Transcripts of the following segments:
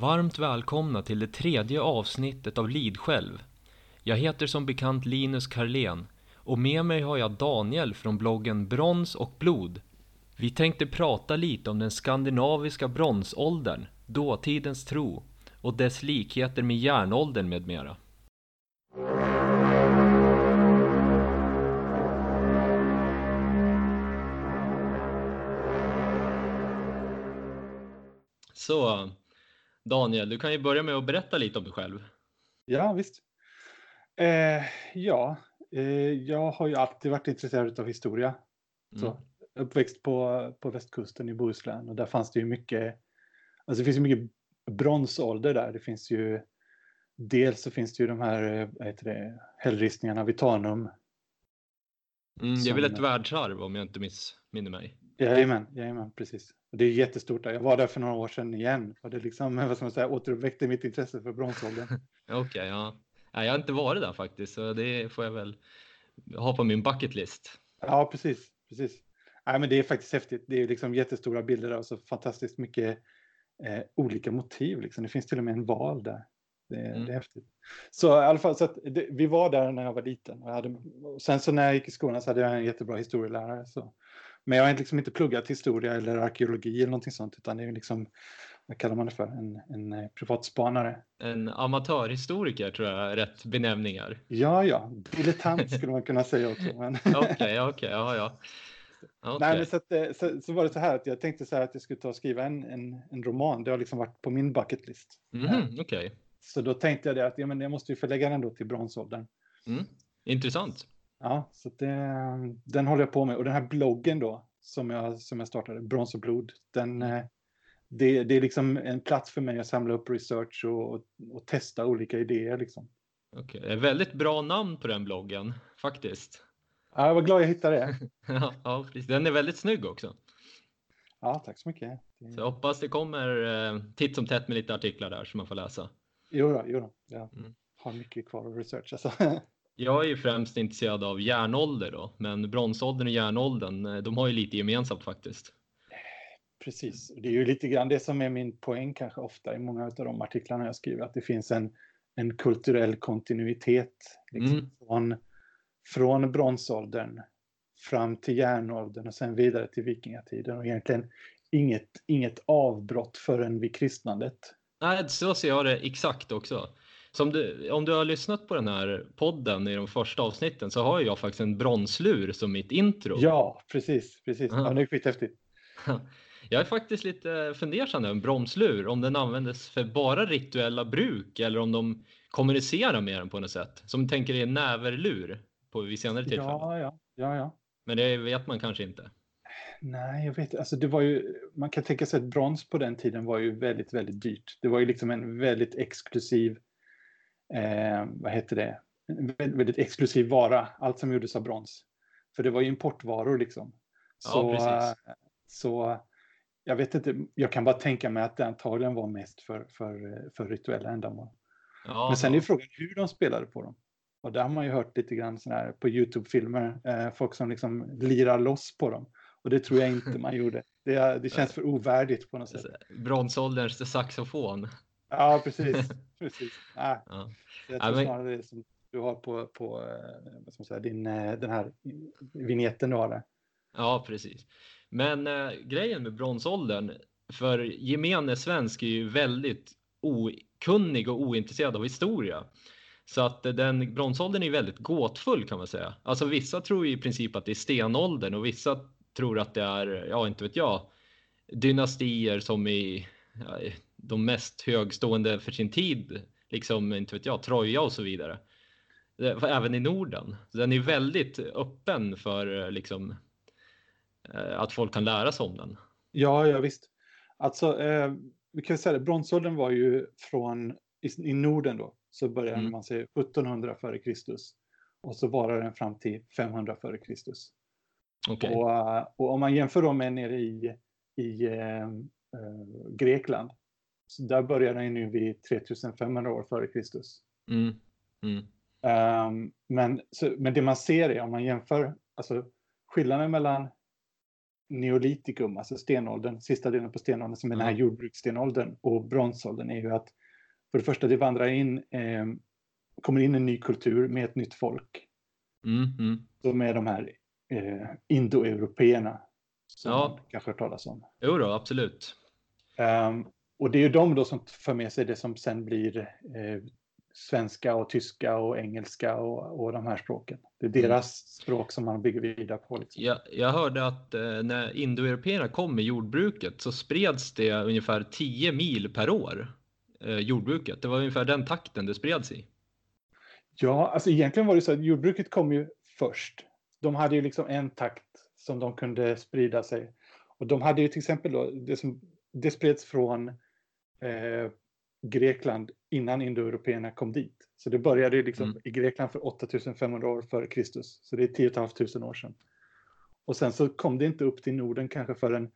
Varmt välkomna till det tredje avsnittet av Lid själv. Jag heter som bekant Linus Karlén och med mig har jag Daniel från bloggen Brons och blod. Vi tänkte prata lite om den skandinaviska bronsåldern, dåtidens tro och dess likheter med järnåldern med mera. Så Daniel, du kan ju börja med att berätta lite om dig själv. Ja, visst. Eh, ja, eh, jag har ju alltid varit intresserad av historia. Mm. Så, uppväxt på, på västkusten i Bohuslän och där fanns det ju mycket, alltså det finns ju mycket bronsålder där. Det finns ju, dels så finns det ju de här, eh, det, hällristningarna Vitanum. Mm, det är väl ett världsarv om jag inte missminner mig. Jajamän, jajamän, precis. Det är jättestort där. Jag var där för några år sedan igen och det liksom, vad ska man säga, återuppväckte mitt intresse för bronsåldern. Okej, okay, ja. Nej, jag har inte varit där faktiskt, så det får jag väl ha på min bucket list. Ja, precis, precis. Nej, men det är faktiskt häftigt. Det är liksom jättestora bilder och så fantastiskt mycket eh, olika motiv. Liksom. Det finns till och med en val där. Det, mm. det är häftigt. Så i alla fall, så att det, vi var där när jag var liten. Och, hade, och sen så när jag gick i skolan så hade jag en jättebra historielärare. Så men jag har liksom inte pluggat historia eller arkeologi eller någonting sånt, utan det är liksom, vad kallar man det för, en, en eh, privatspanare. En amatörhistoriker tror jag är rätt benämningar. Ja, ja, dilettant skulle man kunna säga också. Okej, okej, ja, ja. Okay. Nej, men så, att, eh, så, så, var det så här att jag tänkte så här att jag skulle ta och skriva en, en, en roman. Det har liksom varit på min bucket list. Mm, okay. Så då tänkte jag det att ja, men jag måste ju förlägga den då till bronsåldern. Mm. Intressant. Ja, så det, den håller jag på med. Och den här bloggen då, som jag, som jag startade, Brons och blod, den, mm. eh, det, det är liksom en plats för mig att samla upp research och, och testa olika idéer. Liksom. Okej, okay. väldigt bra namn på den bloggen, faktiskt. Ja, jag var glad jag hittade det. ja, ja, precis. Den är väldigt snygg också. Ja, tack så mycket. Det... Så jag hoppas det kommer eh, titt som tätt med lite artiklar där som man får läsa. Jo då, jo då. Jag mm. har mycket kvar att researcha. Alltså. Jag är ju främst intresserad av järnålder då, men bronsåldern och järnåldern, eh, de har ju lite gemensamt faktiskt. Precis, det är ju lite grann det som är min poäng kanske ofta i många av de artiklarna jag skriver, att det finns en, en kulturell kontinuitet liksom, mm. från, från bronsåldern fram till järnåldern och sen vidare till vikingatiden och egentligen inget, inget avbrott förrän vid kristnandet. Nej, så ser jag det exakt också. Som du, om du har lyssnat på den här podden i de första avsnitten så har jag faktiskt en bronslur som mitt intro. Ja, precis, precis. Ja, det är skithäftigt. Jag är faktiskt lite fundersam över en bromslur, om den användes för bara rituella bruk eller om de kommunicerar med den på något sätt. Som tänker i en näverlur på vid senare tillfällen. Ja, ja, ja, ja. Men det vet man kanske inte. Nej, jag vet alltså det var ju, man kan tänka sig att brons på den tiden var ju väldigt, väldigt dyrt. Det var ju liksom en väldigt exklusiv eh, vad heter det, en väldigt exklusiv vara, allt som gjordes av brons. För det var ju importvaror liksom. Så, ja, så jag vet inte, jag kan bara tänka mig att det antagligen var mest för, för, för rituella ändamål. Ja, Men sen är frågan hur de spelade på dem. Och där har man ju hört lite grann sån här på YouTube-filmer, eh, folk som liksom lirar loss på dem. Och det tror jag inte man gjorde. Det, det känns för ovärdigt på något sätt. Bronsålderns saxofon. Ja, precis. precis. Ja. Ja. Jag tror snarare det som du har på, på eh, man säga, din, eh, den här vignetten du har där. Ja, precis. Men äh, grejen med bronsåldern, för gemene svensk är ju väldigt okunnig och ointresserad av historia. Så att den bronsåldern är väldigt gåtfull kan man säga. Alltså vissa tror ju i princip att det är stenåldern och vissa tror att det är, ja inte vet jag, dynastier som i ja, de mest högstående för sin tid, liksom inte vet jag, Troja och så vidare. Även i Norden. Den är väldigt öppen för liksom eh, att folk kan lära sig om den. Ja, ja visst. Alltså, eh, vi kan säga det, bronsåldern var ju från i, i Norden då, så började mm. man säga 1700 före Kristus och så varar den fram till 500 före Kristus. Okay. Och, eh, och, om man jämför då med nere i, i eh, eh Grekland så där börjar den nu vid 3500 år före Kristus. Mm. Mm. Um, men, så, men det man ser är om man jämför, alltså skillnaden mellan neolitikum, alltså stenåldern, sista delen på stenåldern som är den här Mm. jordbruksstenåldern och bronsåldern är ju att för det första det vandrar in, eh, kommer in en ny kultur med ett nytt folk. Mm, mm. Som är de här eh, indoeuropeerna. Som Ja. kanske har talas om. Jo då, absolut. Ehm, och det är ju de då som för med sig det som sen blir eh, svenska och tyska och engelska och, och de här språken. Det är Mm. deras språk som man bygger vidare på. Liksom. Jag, jag hörde att eh, när indoeuropeerna kom med jordbruket så spreds det ungefär 10 mil per år. Eh, jordbruket. Det var ungefär den takten det spreds i. Ja, alltså egentligen var det så att jordbruket kom ju först. De hade ju liksom en takt som de kunde sprida sig. Och de hade ju till exempel då, det, som, det spreds från eh, Grekland innan indoeuropeerna kom dit. Så det började liksom Mm. i Grekland för 8500 år före Kristus. Så det är 10 500 år sedan. Och sen så kom det inte upp till Norden kanske förrän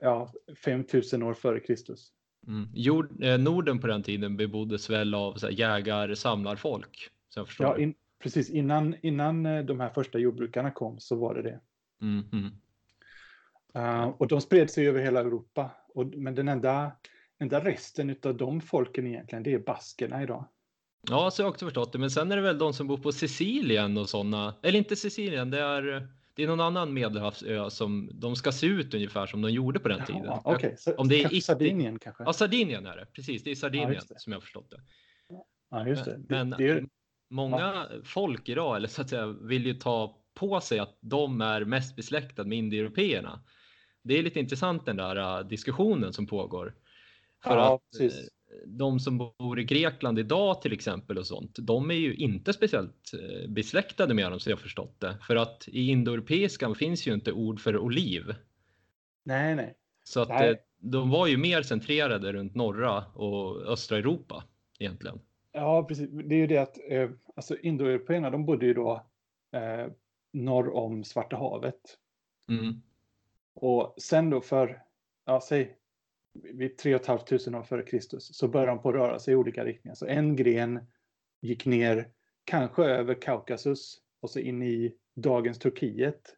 ja, 5000 år före Kristus. Mm. Jord, eh, Norden på den tiden beboddes väl av så här, jägar samlarfolk. Så. Ja, in, precis innan, innan eh, de här första jordbrukarna kom så var det det. mm, mm. Uh, och de spred sig över hela Europa. Och, men den enda, enda resten av de folken egentligen, det är baskerna idag. Ja, så har jag också förstått det. Men sen är det väl de som bor på Sicilien och sådana. Eller inte Sicilien, det är, det är någon annan medelhavsö som de ska se ut ungefär som de gjorde på den tiden. Jaha, Okej, så Om det är Sardinien kanske? Ja, Sardinien är det. Precis, det är Sardinien just det. som jag har förstått det. Ja, just det. Men det, det är, många folk idag, eller så att säga, vill ju ta på sig att de är mest besläktade med indoeuropeerna. Det är lite intressant den där äh, diskussionen som pågår. För Ja, att precis. eh, de som bor i Grekland idag till exempel och sånt, de är ju inte speciellt eh, besläktade med dem så jag förstått det. För att i indoeuropeiskan finns ju inte ord för oliv. nej, nej. Så att Nej. eh, de var ju mer centrerade runt norra och östra Europa egentligen. Ja, precis. Det är ju det att eh, alltså indoeuropeerna, de bodde ju då eh, norr om Svarta havet. Mm. Och sen då för, ja, säg vid 3 500 år före Kristus så började de på att röra sig i olika riktningar. Så en gren gick ner, kanske över Kaukasus och så in i dagens Turkiet.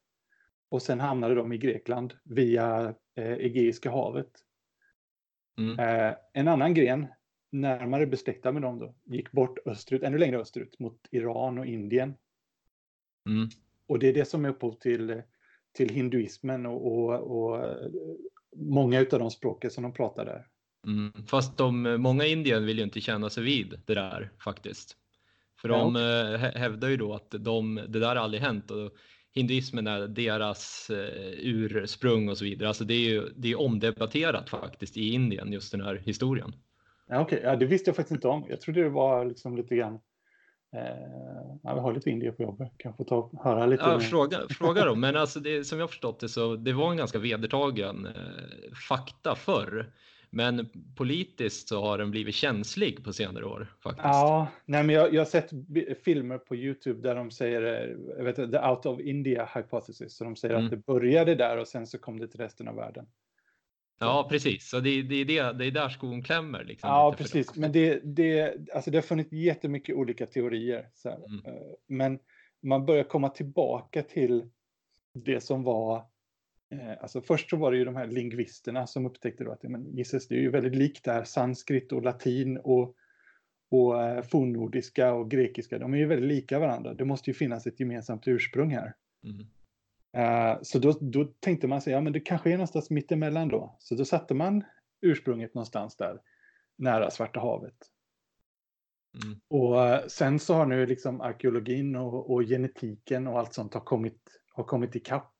Och sen hamnade de i Grekland via eh, Egeiska havet. Mm. Eh, en annan gren, närmare besläktad med dem då, gick bort österut, ännu längre österut mot Iran och Indien. Mm. Och det är det som är upphov till, till hinduismen och, och, och många av de språken som de pratar där. Mm. Fast de, många i Indien vill ju inte känna sig vid det där faktiskt. För Ja, de eh, hä- hävdar ju då att de, det där har aldrig hänt och hinduismen är deras eh, ursprung och så vidare. Alltså det är ju det är omdebatterat faktiskt i Indien, just den här historien. Ja, okej. Ja, det visste jag faktiskt inte om. Jag trodde det var liksom lite grann... Eh, ja, vi har lite indier på jobbet. Kan få ta höra lite. Ja, fråga, fråga dem, men alltså det, som jag förstått det så det var en ganska vedertagen eh, fakta förr. Men politiskt så har den blivit känslig på senare år faktiskt. Ja, nej, men jag, jag har sett filmer på YouTube där de säger eh, jag vet, the out of India hypothesis. Så de säger Mm. att det började där och sen så kom det till resten av världen. Ja, precis. Så det, det, är det, det är där skon klämmer. Liksom, Ja, precis. Men det, det, alltså det har funnits jättemycket olika teorier. Så. Mm. Eh, Men man börjar komma tillbaka till det som var... eh, Alltså först så var det ju de här lingvisterna som upptäckte då att men, Jesus, det är ju väldigt likt det här sanskrit och latin och, och eh, fornnordiska och grekiska. De är ju väldigt lika varandra. Det måste ju finnas ett gemensamt ursprung här. Mm. Eh, Så då, då tänkte man sig, ja men det kanske är någonstans mittemellan då. Så då satte man ursprunget någonstans där, nära Svarta havet. Mm. Och eh, sen så har nu liksom arkeologin och, och genetiken och allt sånt har kommit, har kommit ikapp.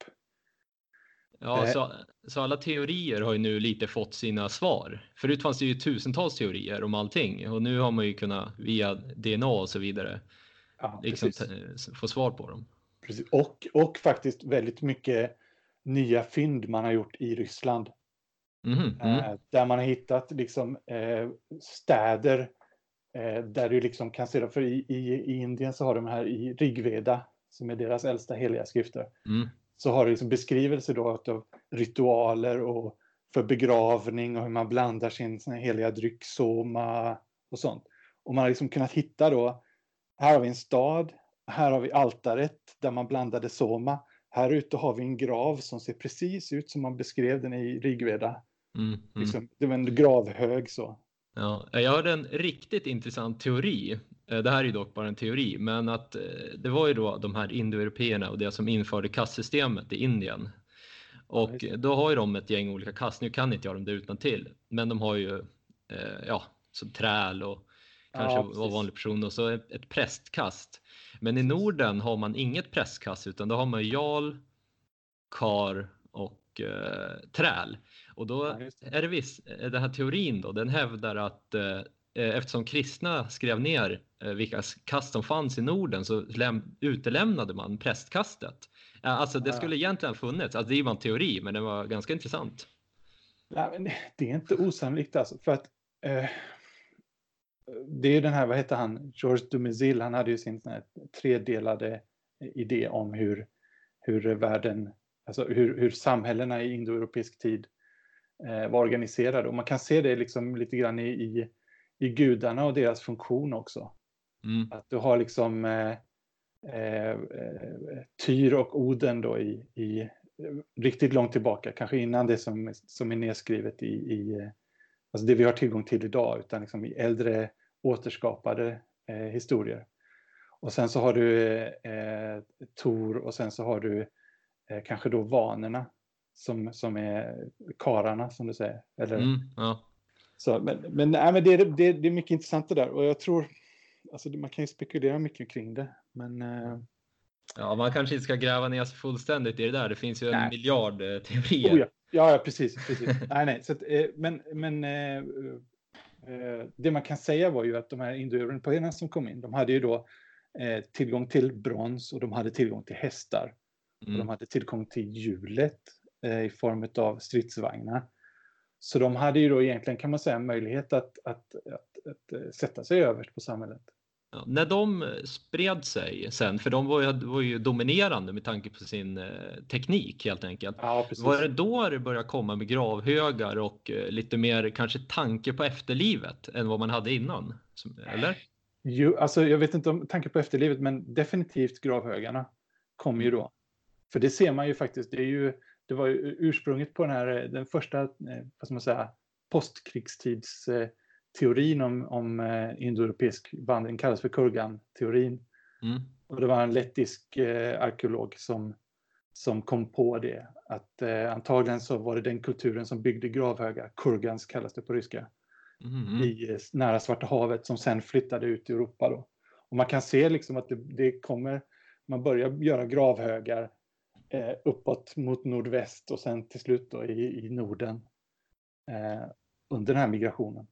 Ja, Eh. så, så alla teorier har ju nu lite fått sina svar. Förut fanns det ju tusentals teorier om allting och nu har man ju kunnat via DNA och så vidare Ja, liksom, få svar på dem. Precis. Och, och faktiskt väldigt mycket nya fynd man har gjort i Ryssland. Mm. Eh, där man har hittat liksom, eh, städer eh, där du liksom kan se det. För i, i, i Indien så har de här i Rigveda, som är deras äldsta heliga skrifter, Mm. så har det liksom beskrivelser då av ritualer och för begravning och hur man blandar sin heliga dryck, soma och sånt. Och man har liksom kunnat hitta då, här har vi en stad, här har vi altaret där man blandade soma, här ute har vi en grav som ser precis ut som man beskrev den i Rigveda. Mm, mm. Liksom, det var en gravhög så. Ja, jag hörde en riktigt intressant teori. Eh, det här är dock bara en teori, men att eh, det var ju då de här indoeuropeerna och det som införde kastsystemet i Indien. Och då har ju de ett gäng olika kast. Nu kan inte jag dem det utan till, men de har ju eh, ja, så träl och kanske ja, var vanlig person och så ett prästkast. Men i Norden har man inget prästkast utan då har man jarl, kar och eh, träl. Och då är det viss, eh, den här teorin då, den hävdar att eh, eh, eftersom kristna skrev ner eh, vilka kast som fanns i Norden så läm- utelämnade man prästkastet. Alltså det skulle egentligen ha funnits, alltså det var en teori men den var ganska intressant. Nej, men det är inte osannolikt alltså, för att eh, det är den här, vad heter han, Georges Dumezil, han hade ju sin tredelade idé om hur, hur världen, alltså hur, hur samhällena i indoeuropeisk tid eh, var organiserade. Och man kan se det liksom lite grann i, i, i gudarna och deras funktion också. Mm. Att du har liksom eh, eh, Tyr och Oden då i, i riktigt långt tillbaka, kanske innan det som, som är nedskrivet i, i alltså det vi har tillgång till idag, utan liksom i äldre återskapade eh, historier. Och sen så har du eh, Tor och sen så har du eh, kanske då vanerna som, som är kararna som du säger. Eller, mm, ja. så, men men, nej, men det, är, det, det är mycket intressant det där och jag tror, alltså man kan ju spekulera mycket kring det. Men, eh, Ja, man kanske inte ska gräva ner sig fullständigt i det där. Det finns ju en nej. miljard eh, teorier. Oh ja. Ja. Ja, precis. precis. nej, nej. Så att, eh, men men eh, Eh, det man kan säga var ju att de här indoeuropeerna som kom in, de hade ju då tillgång till brons och de hade tillgång till hästar. Mm. Och de hade tillgång till hjulet i form av stridsvagnar. Så de hade ju då egentligen, kan man säga, möjlighet att, att, att, att sätta sig överst på samhället. Ja, när de spred sig sen, för de var ju, var ju dominerande med tanke på sin eh, teknik helt enkelt. Ja, var det då det började komma med gravhögar och eh, lite mer kanske tanke på efterlivet än vad man hade innan? Eller? Jo, alltså jag vet inte om tanke på efterlivet, men definitivt gravhögarna kom ju då. För det ser man ju faktiskt, det är ju, det var ju ursprunget på den här, den första, eh, vad ska man säga, postkrigstids eh, teorin om, om eh, indoeuropeisk vandring kallas för Kurgan-teorin. Mm. Och det var en lettisk eh, arkeolog som, som kom på det. Att eh, antagligen så var det den kulturen som byggde gravhögar, Kurgans kallas det på ryska, mm. i eh, nära Svarta havet som sen flyttade ut i Europa. Då. Och man kan se liksom att det, det kommer, man börjar göra gravhögar eh, uppåt mot nordväst och sen till slut då i, i Norden eh, under den här migrationen.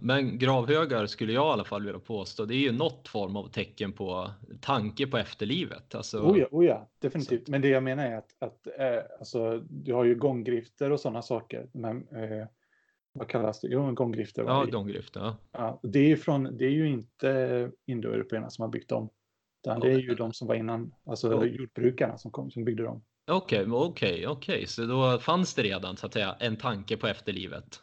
Men gravhögar skulle jag i alla fall vilja påstå, det är ju något form av tecken på tanke på efterlivet. Alltså... Oh ja, oh ja definitivt. Så. Men det jag menar är att, att eh, alltså, du har ju gånggrifter och sådana saker. Men, eh, vad kallas det? Jo, gånggrifter. Ja, gånggrifter. Ja. Ja, det, är från, det är ju inte indoeuropeerna som har byggt dem. Utan det är ju de som var innan, alltså oh. jordbrukarna som, kom, som byggde dem. Okej, okay, okej, okay, okej. Okay. Så då fanns det redan så att säga en tanke på efterlivet?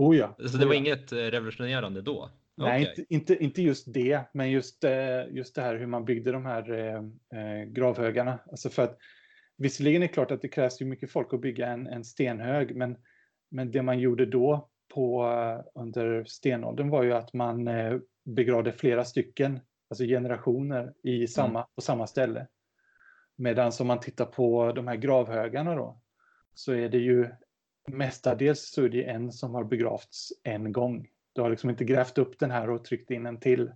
Oh ja. Så det var oh ja. inget eh, revolutionerande då? Nej, okay. inte, inte, inte just det, men just, eh, just det här hur man byggde de här eh, gravhögarna. Alltså för att, visserligen är det klart att det krävs ju mycket folk att bygga en, en stenhög, men, men det man gjorde då på, under stenåldern var ju att man begravde flera stycken, alltså generationer, i samma, mm. på samma ställe. Medan om man tittar på de här gravhögarna då, så är det ju mestadels så är det en som har begravts en gång. Du har liksom inte grävt upp den här och tryckt in en till.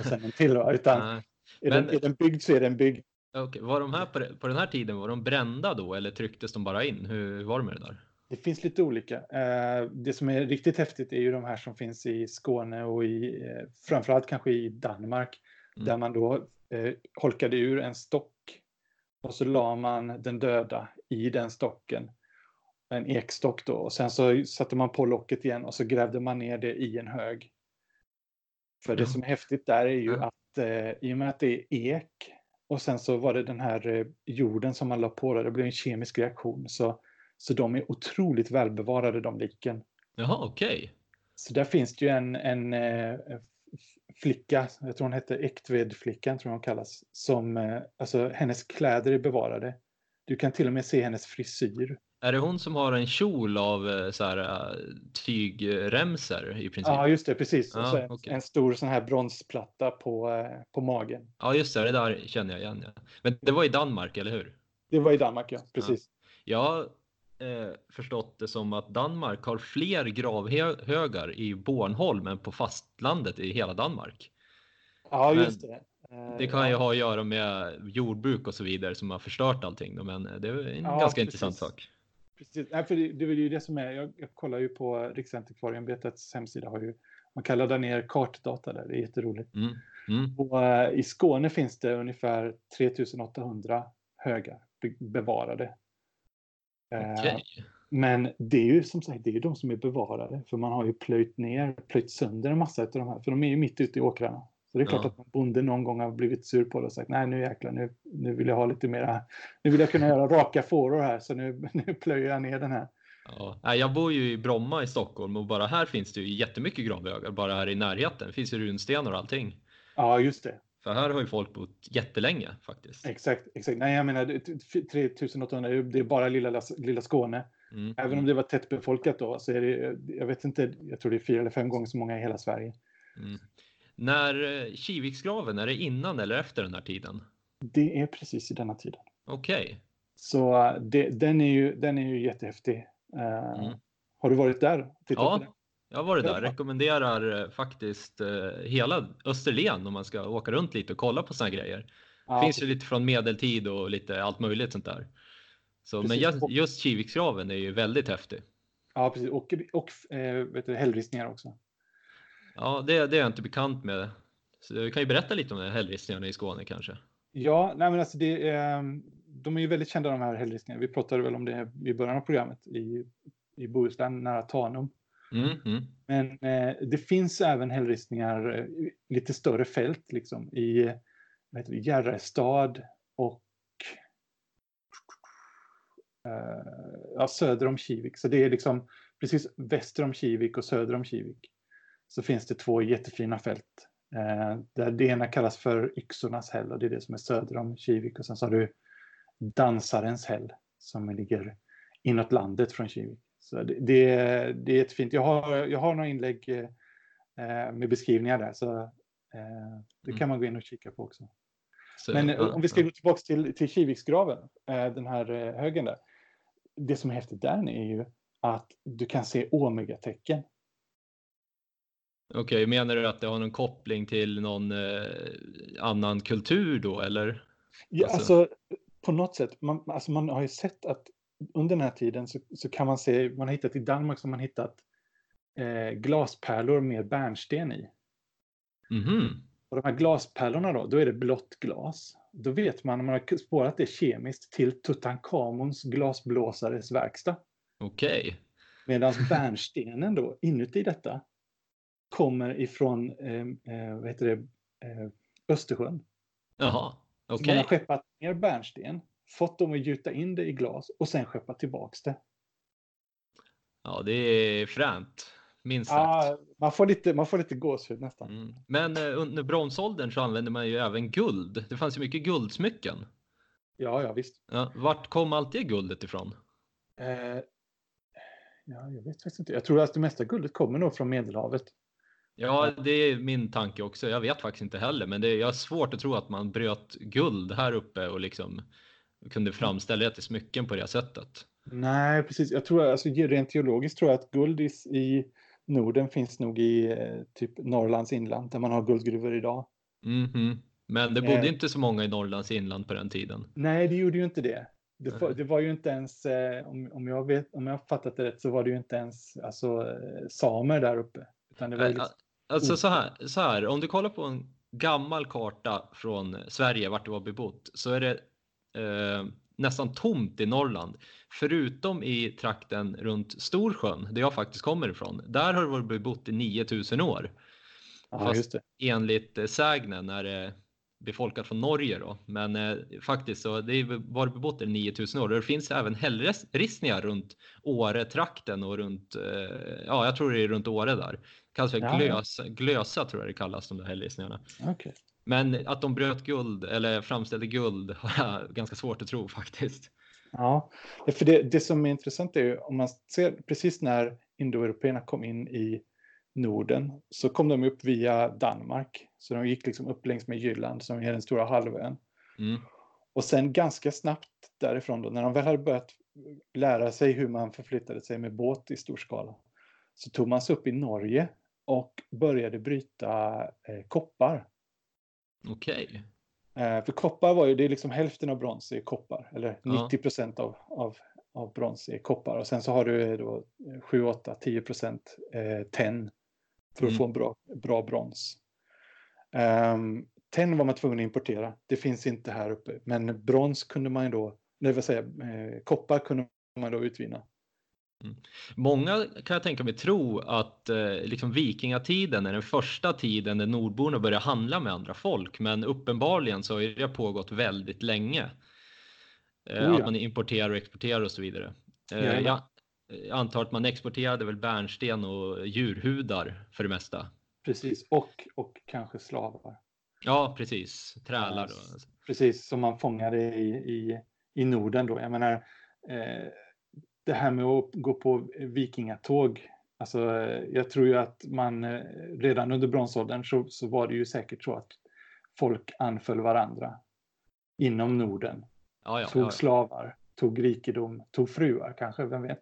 Och sen en till utan är, Men, den, är den byggd så är den byggd. Okay. Var de här på, på den här tiden, var de brända då eller trycktes de bara in? Hur var det med det där? Det finns lite olika. Eh, det som är riktigt häftigt är ju de här som finns i Skåne och i, eh, framförallt kanske i Danmark. Mm. Där man då eh, holkade ur en stock och så la man den döda i den stocken en ekstock då och sen så satte man på locket igen och så grävde man ner det i en hög. För det som är häftigt där är ju att eh, i och med att det är ek och sen så var det den här eh, jorden som man la på där, det blev en kemisk reaktion. Så, så de är otroligt välbevarade de liken. Jaha, okej. Okay. Så där finns det ju en, en eh, flicka, jag tror hon hette Ektved-flickan, tror jag hon kallas, som, eh, alltså hennes kläder är bevarade Du kan till och med se hennes frisyr. Är det hon som har en kjol av eh, så här, eh, tygremser i princip? Ja, just det, precis. Ja, en, okej. en stor sån här bronsplatta på, eh, på magen. Ja, just det, det där känner jag igen. Ja. Men det var i Danmark, eller hur? Det var i Danmark, ja. Precis. Jag har eh, förstått det som att Danmark har fler gravhögar i Bornholm än på fastlandet i hela Danmark. Ja, Men just det. Eh, Det kan ju ja. ha att göra med jordbruk och så vidare som har förstört allting. Men det är en Ja, ganska precis. intressant sak. Precis. Nej, för det, det är ju det som är, jag, jag kollar ju på Riksantikvarieämbetets hemsida, har ju, man kan ladda ner kartdata där, det är jätteroligt. Mm. Mm. Och, eh, I Skåne finns det ungefär 3800 högar be- bevarade. Okej. Men det är ju som sagt det är ju de som är bevarade, för man har ju plöjt ner, plöjt sönder en massa av de här, för de är ju mitt ute i åkrarna. Så det är klart Ja. att någon bonde någon gång har blivit sur på det och sagt nej nu jäklar, nu, nu vill jag ha lite mera, nu vill jag kunna göra raka fåror här så nu, nu plöjer jag ner den här. Ja. Jag bor ju i Bromma i Stockholm och bara här finns det ju jättemycket gravhögar. Bara här i närheten det finns ju runstenar och allting. Ja, just det. För här har ju folk bott jättelänge faktiskt. Exakt, exakt. Nej, jag menar det- t- 3800, det är bara lilla, lilla Skåne. Mm. Även om det var tättbefolkat då så är det, jag vet inte, jag tror det är fyra eller fem gånger så många i hela Sverige. Mm. När eh, Kiviksgraven, är det innan eller efter den här tiden? Det är precis i denna tiden. Okej. Så eh, det, den, är ju, den är ju jättehäftig. Eh, Mm. Har du varit där? Ja, jag har varit där. Rekommenderar faktiskt hela Österlen om man ska åka runt lite och kolla på här grejer. Ja, finns ju lite från medeltid och lite allt möjligt sånt där. Så, men just, just Kiviksgraven är ju väldigt häftig. Ja, precis. Och, och eh, vet du, hällristningar också. Ja, det, det är jag inte bekant med. Så du kan ju berätta lite om hällristningarna i Skåne kanske. Ja, nej men alltså det är, de är ju väldigt kända de här hällristningarna. Vi pratade väl om det i början av programmet i, i Bohuslän nära Tanum. Mm, mm. Men eh, det finns även hällristningar eh, lite större fält liksom i Järrestad och eh, ja, söder om Kivik. Så det är liksom precis väster om Kivik och söder om Kivik. Så finns det två jättefina fält. Eh, där det ena kallas för Yxornas häll och det är det som är söder om Kivik. Och sen så har du Dansarens häll som ligger inåt landet från Kivik. Så det, det, det är jättefint. Jag har, jag har några inlägg eh, med beskrivningar där. Så eh, det Mm. kan man gå in och kika på också. Så, Men ja, om vi ska ja. gå tillbaka till, till Kiviksgraven, eh, den här eh, högen där. Det som är häftigt där är ju att du kan se omega-tecken. Okej, menar du att det har någon koppling till någon eh, annan kultur då eller? Ja, Alltså- alltså, på något sätt, man, alltså man har ju sett att under den här tiden så, så kan man se, man har hittat i Danmark så har man hittat eh, glaspärlor med bärnsten i. Mhm. Och de här glaspärlorna då, då är det blått glas. Då vet man, man har spårat det kemiskt, till Tutankhamons glasblåsares verkstad. Okej. Medan bärnstenen då, inuti detta, kommer ifrån eh, eh, vad heter det, eh, Östersjön. Jaha, okej. Man har skeppat ner bärnsten, fått dem att gjuta in det i glas och sen skeppat tillbaks det. Ja, det är fränt. Minst sagt. Ah, man, får lite, man får lite gåshud nästan. Mm. Men eh, under bronsåldern så använde man ju även guld. Det fanns ju mycket guldsmycken. Ja, ja visst. Ja, vart kom allt det guldet ifrån? Eh, ja, jag vet faktiskt inte. Jag tror att det mesta guldet kommer nog från Medelhavet. Ja, det är min tanke också. Jag vet faktiskt inte heller, men det är, jag har svårt att tro att man bröt guld här uppe och liksom kunde framställa det till smycken på det sättet. Nej, precis. Jag tror, alltså, rent geologiskt tror jag att guld i, Norden finns nog i eh, typ Norrlands inland där man har guldgruvor idag. Mhm. Men det bodde Eh. inte så många i Norrlands inland på den tiden. Nej, det gjorde ju inte det. Det, var- det var ju inte ens, eh, om, om, jag vet, om jag fattat det rätt, så var det ju inte ens alltså, eh, samer där uppe. Utan det var liksom, Alltså Oh. så här, så här, om du kollar på en gammal karta från Sverige vart det var bebott så är det eh, nästan tomt i Norrland. Förutom i trakten runt Storsjön, där jag faktiskt kommer ifrån. Där har det varit bebott i 9000 år. ja, fast- det. Enligt eh, sägnen är det befolkat från Norge då. Men eh, faktiskt så det är varit bebott i 9000 år. Och det finns även hällristningar runt Åre-trakten och runt, eh, ja jag tror det är runt Åre där. Kallas för Ja, ja. glösa, glösa tror jag det kallas de där hällristningarna. Okej. Men att de bröt guld eller framställde guld har jag ganska svårt att tro faktiskt. Ja, för det, det som är intressant är ju om man ser precis när indoeuropeerna kom in i Norden så kom de upp via Danmark. Så de gick liksom upp längs med Jylland som är den stora halvön. Mm. Och sen ganska snabbt därifrån då, när de väl hade börjat lära sig hur man förflyttade sig med båt i stor skala, så tog man sig upp i Norge och började bryta eh, koppar. Okej. Okay. Eh, för koppar var ju, det är liksom hälften av brons är koppar, eller Ja. 90 procent av, av, av brons är koppar. Och sen så har du då 7, 8, 10 procent eh, tenn för att Mm. få en bra, bra brons. Um, tenn var man tvungen att importera, det finns inte här uppe. Men brons kunde man ju då, det vill säga eh, koppar kunde man då utvinna. Många kan jag tänka mig tro att eh, liksom vikingatiden är den första tiden när nordborna börjar handla med andra folk, men uppenbarligen så har det pågått väldigt länge. Eh, Oh ja. Att man importerar och exporterar och så vidare. Eh, jag, jag antar att man exporterade väl bärnsten och djurhudar för det mesta. Precis, och, och kanske slavar. Ja, precis. Trälar. Då. Precis, som man fångade i, i, i Norden då. Jag menar, eh, det här med att gå på vikingatåg. Alltså, jag tror ju att man eh, redan under bronsåldern så, så var det ju säkert så att folk anföll varandra inom Norden. Ja, ja, tog ja. slavar, tog rikedom, tog fruar kanske, vem vet.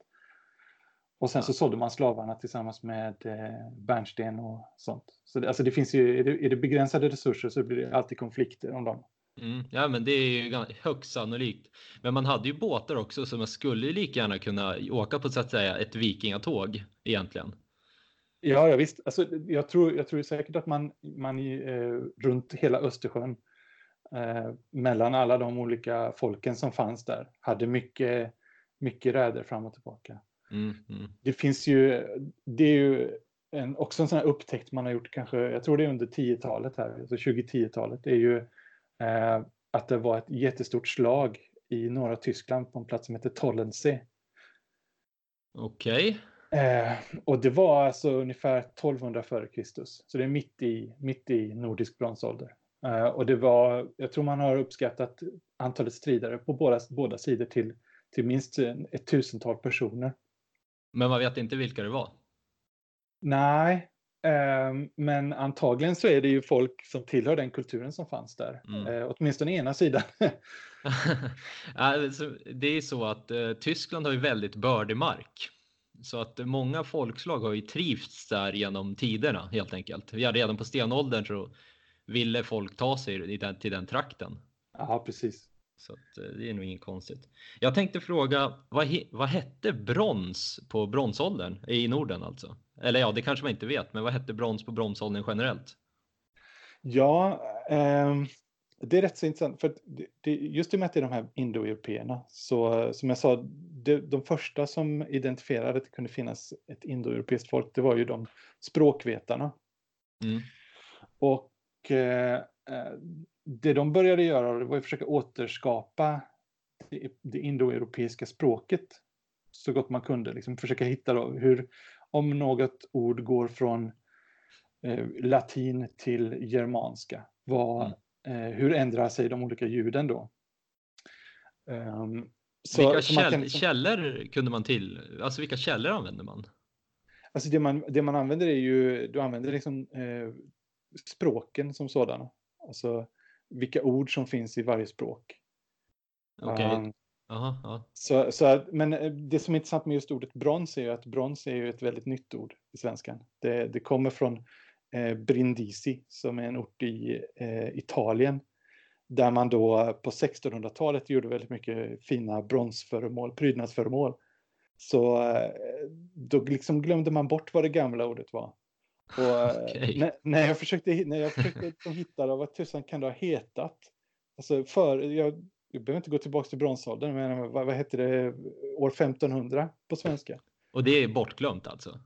Och sen så sålde man slavarna tillsammans med eh, bärnsten och sånt. Så det, alltså det finns ju, är det, är det begränsade resurser så blir det alltid konflikter om dem. Mm, ja, men det är ju högst sannolikt. Men man hade ju båtar också så man skulle lika gärna kunna åka på så att säga ett vikingatåg egentligen. Ja, ja visst. Alltså, jag, tror, jag tror säkert att man, man eh, runt hela Östersjön eh, mellan alla de olika folken som fanns där hade mycket, mycket räder fram och tillbaka. Mm, mm. Det finns ju, det är ju en, också en sån här upptäckt man har gjort kanske, jag tror det är under 10-talet här, alltså 2010-talet, det är ju att det var ett jättestort slag i norra Tyskland på en plats som heter Tollensee. Okej. Eh, och det var alltså ungefär 1200 före Kristus. Så det är mitt i, mitt i nordisk bronsålder. Eh, och det var, jag tror man har uppskattat antalet stridare på båda, båda sidor till, till minst ett tusental personer. Men man vet inte vilka det var. Nej, men antagligen så är det ju folk som tillhör den kulturen som fanns där. Mm. Eh, åtminstone ena sidan. alltså, det är så att eh, Tyskland har ju väldigt bördig mark. Så att många folkslag har ju trivts där genom tiderna helt enkelt. Ja, redan på stenåldern så ville folk ta sig till den trakten. ja, precis. Så att, eh, det är nog inget konstigt. Jag tänkte fråga, vad, vad hette brons på bronsåldern i Norden alltså? Eller ja, det kanske man inte vet, men vad hette brons på bronsåldern generellt? Ja, ehm, det är rätt så intressant. För det, det, just i och med att det är de här indoeuropeerna, så som jag sa, det, de första som identifierade att det kunde finnas ett indoeuropeiskt folk, det var ju de språkvetarna. Mm. Och eh, eh, det de började göra var att försöka återskapa det, det indoeuropeiska språket så gott man kunde. Liksom försöka hitta då hur, om något ord går från eh, latin till germanska, vad, eh, hur ändrar sig de olika ljuden då? Ehm, så- vilka så käll, liksom- källor kunde man till? Alltså vilka källor använder man? Alltså det man, det man använder är ju, du använder liksom eh, språken som sådana. Alltså vilka ord som finns i varje språk. Okej, Um, Jaha, ja. så, så, att- men eh, det som är intressant med just ordet brons är ju att brons är ju ett väldigt nytt ord i svenskan. Det, det kommer från eh, Brindisi som är en ort i eh, Italien. Där man då på 1600-talet gjorde väldigt mycket fina bronsföremål, prydnadsföremål. Så eh, då liksom glömde man bort vad det gamla ordet var. Och, eh, Okej. när, när jag försökte, när jag försökte liksom hitta det, vad tusan kan det ha hetat? Alltså för, jag, jag behöver inte gå tillbaka till bronsåldern, men vad, vad hette det år 1500 på svenska? Och det är bortglömt alltså?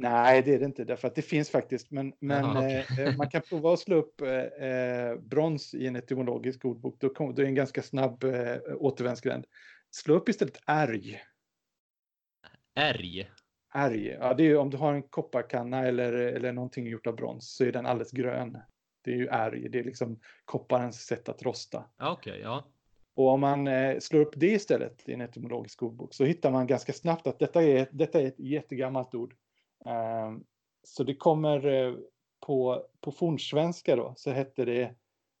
Nej, det är det inte, därför att det finns faktiskt. Men, men Jaha, okej. eh, eh, man kan prova att slå upp eh, eh, brons i en etymologisk ordbok. Då, kom, då är det en ganska snabb eh, återvändsgränd. Slå upp istället ärg. Ärg? Ärg, ja, det är ju om du har en kopparkanna eller, eller någonting gjort av brons så är den alldeles grön. Det är ju ärg, det är liksom kopparens sätt att rosta. Okej, ja. Och om man eh, slår upp det istället i en etymologisk ordbok så hittar man ganska snabbt att detta är, detta är ett jättegammalt ord. Um, så det kommer eh, på, på fornsvenska då, så hette det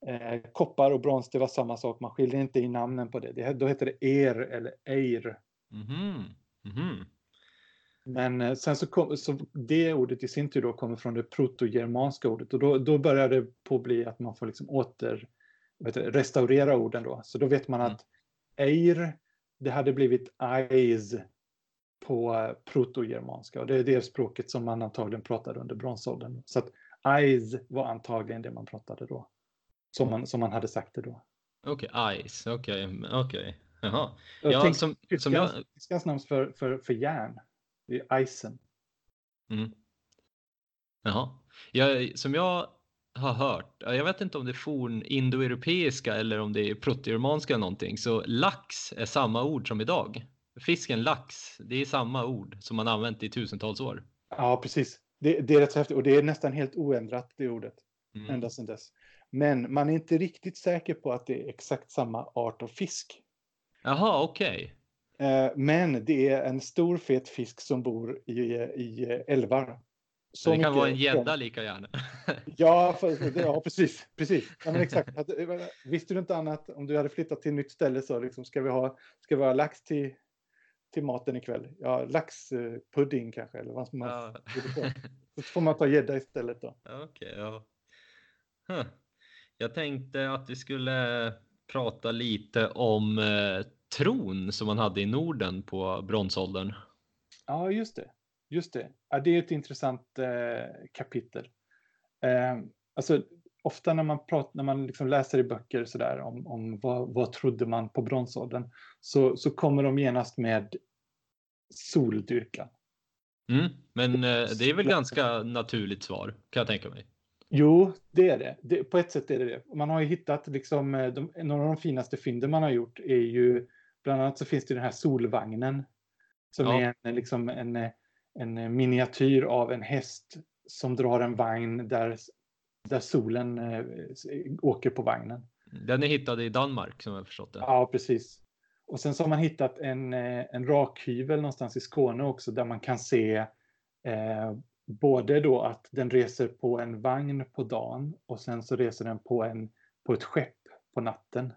eh, koppar och brons, det var samma sak, man skiljer inte i namnen på det. det då hette det er eller eir. Mm -hmm. Mm -hmm. Men sen så, kom, så det ordet i sin tur då kommer från det protogermanska ordet och då, då börjar det på bli att man får liksom åter vet restaurera orden då. Så då vet man att mm. eir, det hade blivit eis på protogermanska och det är det språket som man antagligen pratade under bronsåldern. Så att eis var antagligen det man pratade då. Som man, som man hade sagt det då. Okej, okay, ice, okej, okay. okej. Okay. Jaha. Ja, tänk, som, som jag... Tyskans namn för, för, för järn, det är eisen. Mm. Jaha. Jag, som jag har hört, jag vet inte om det är forn indoeuropeiska eller om det är protogermanska eller någonting, så lax är samma ord som idag. Fisken lax, det är samma ord som man använt i tusentals år. Ja, precis. Det, det är rätt så häftigt och det är nästan helt oändrat det ordet mm. ända sedan dess. Men man är inte riktigt säker på att det är exakt samma art av fisk. Jaha, okej. Okay. Eh, men det är en stor fet fisk som bor i, i älvar. Så det kan vara en gädda lika gärna. ja, för, ja, precis. precis. Ja, men exakt. Visste du inte annat om du hade flyttat till ett nytt ställe så liksom, ska vi ha, ska vi ha lax till, till maten ikväll? Ja, laxpudding kanske eller vad som man ja. Så får man ta gädda istället då. Okej, okay, ja. Huh. Jag tänkte att vi skulle prata lite om eh, tron som man hade i Norden på bronsåldern. Ja, just det. Just det. Ja, det är ett intressant eh, kapitel. Eh, alltså, ofta när man, pratar, när man liksom läser i böcker så där, om, om vad, vad trodde man på bronsåldern så, så kommer de genast med soldyrkan. Mm, men eh, det är väl ganska naturligt svar kan jag tänka mig. Jo, det är det. det. På ett sätt är det det. Man har ju hittat liksom, eh, de, några av de finaste fynden man har gjort är ju bland annat så finns det den här solvagnen som ja. är en, liksom en, en miniatyr av en häst som drar en vagn där, där solen eh, åker på vagnen. Den är hittad i Danmark som jag förstått det. Ja, precis. Och sen så har man hittat en, eh, en rakhyvel någonstans i Skåne också där man kan se eh, både då att den reser på en vagn på dagen och sen så reser den på, en, på ett skepp på natten.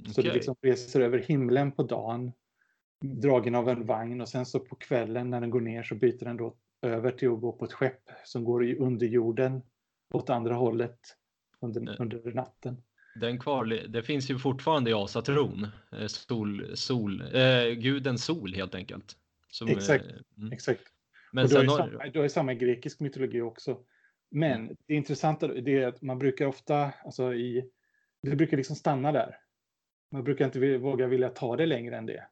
Okay. Så det liksom reser över himlen på dagen, dragen av en vagn och sen så på kvällen när den går ner så byter den då över till att gå på ett skepp som går under jorden åt andra hållet under, under natten. Den kvar, det finns ju fortfarande i asatron, eh, sol, sol, äh, guden sol helt enkelt. Som, exakt, mm. exakt. Men och du, har har... Samma, har ju samma grekisk mytologi också. Men mm. det intressanta är att man brukar ofta, alltså i, det brukar liksom stanna där. Man brukar inte våga vilja ta det längre än det.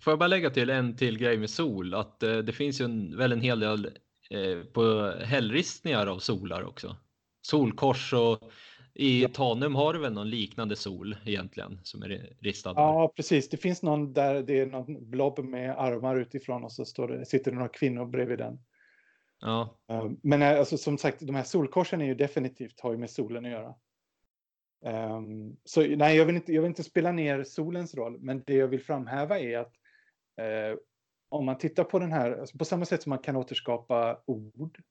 Får jag bara lägga till en till grej med sol, att eh, det finns ju en, väl en hel del eh, på hällristningar av solar också. Solkors och i. Tanum har du väl någon liknande sol egentligen som är ristad? Ja, precis. Det finns någon där det är någon blob med armar utifrån och så står det, sitter det några kvinnor bredvid den. Ja. Eh, men eh, alltså, som sagt, de här solkorsen är ju definitivt har ju med solen att göra. Um, så nej, jag vill, inte, jag vill inte spela ner solens roll, men det jag vill framhäva är att uh, om man tittar på den här, alltså på samma sätt som man kan återskapa ord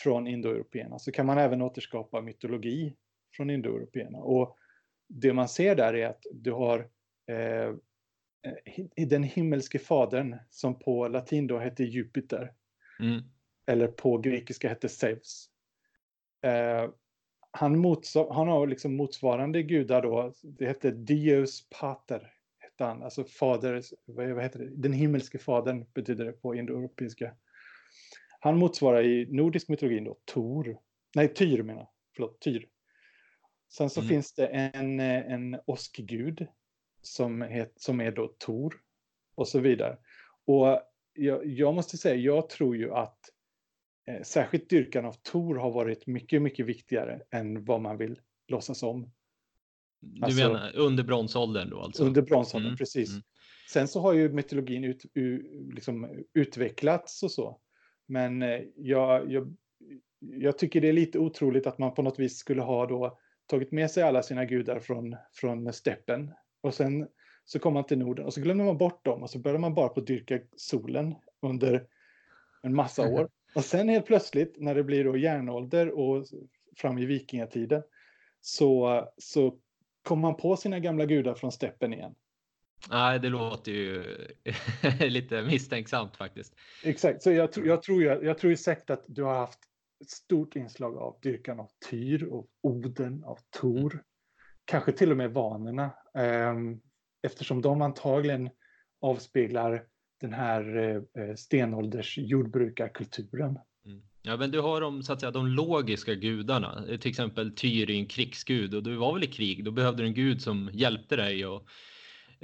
från indoeuropeerna så kan man även återskapa mytologi från indoeuropeerna. Och det man ser där är att du har eh, den himmelske fadern som på latin då hette Jupiter. Mm. Eller på grekiska hette Zeus. Eh, han, motsvar, han har liksom motsvarande gudar då, det hette Dios pater. Hette han, alltså fader, vad heter det? Den himmelske fadern betyder det på indoeuropeiska. Han motsvarar i nordisk mytologi då Tor, nej Tyr menar förlåt, Tyr. Sen så mm. finns det en, en åskgud som, het, som är då Tor och så vidare. Och jag, jag måste säga, jag tror ju att eh, särskilt dyrkan av Tor har varit mycket, mycket viktigare än vad man vill låtsas om. Du alltså, menar under bronsåldern då? Alltså? Under bronsåldern, mm. precis. Mm. Sen så har ju mytologin ut, u, liksom utvecklats och så. Men eh, jag, jag, jag tycker det är lite otroligt att man på något vis skulle ha då tagit med sig alla sina gudar från, från steppen Och sen så kom man till Norden och så glömde man bort dem och så började man bara på att dyrka solen under en massa år. Och sen helt plötsligt när det blir då järnålder och fram i vikingatiden så, så kom man på sina gamla gudar från steppen igen. Nej, det låter ju lite misstänksamt faktiskt. Exakt, så jag, jag, tror, jag, jag tror ju säkert att du har haft ett stort inslag av dyrkan av Tyr och Oden, av Tor. Mm. Kanske till och med vanorna. Ehm, eftersom de antagligen avspeglar den här eh, stenålders jordbrukarkulturen. Mm. Ja, men du har de, så att säga, de logiska gudarna, till exempel Tyr är en krigsgud och du var väl i krig, då behövde du en gud som hjälpte dig och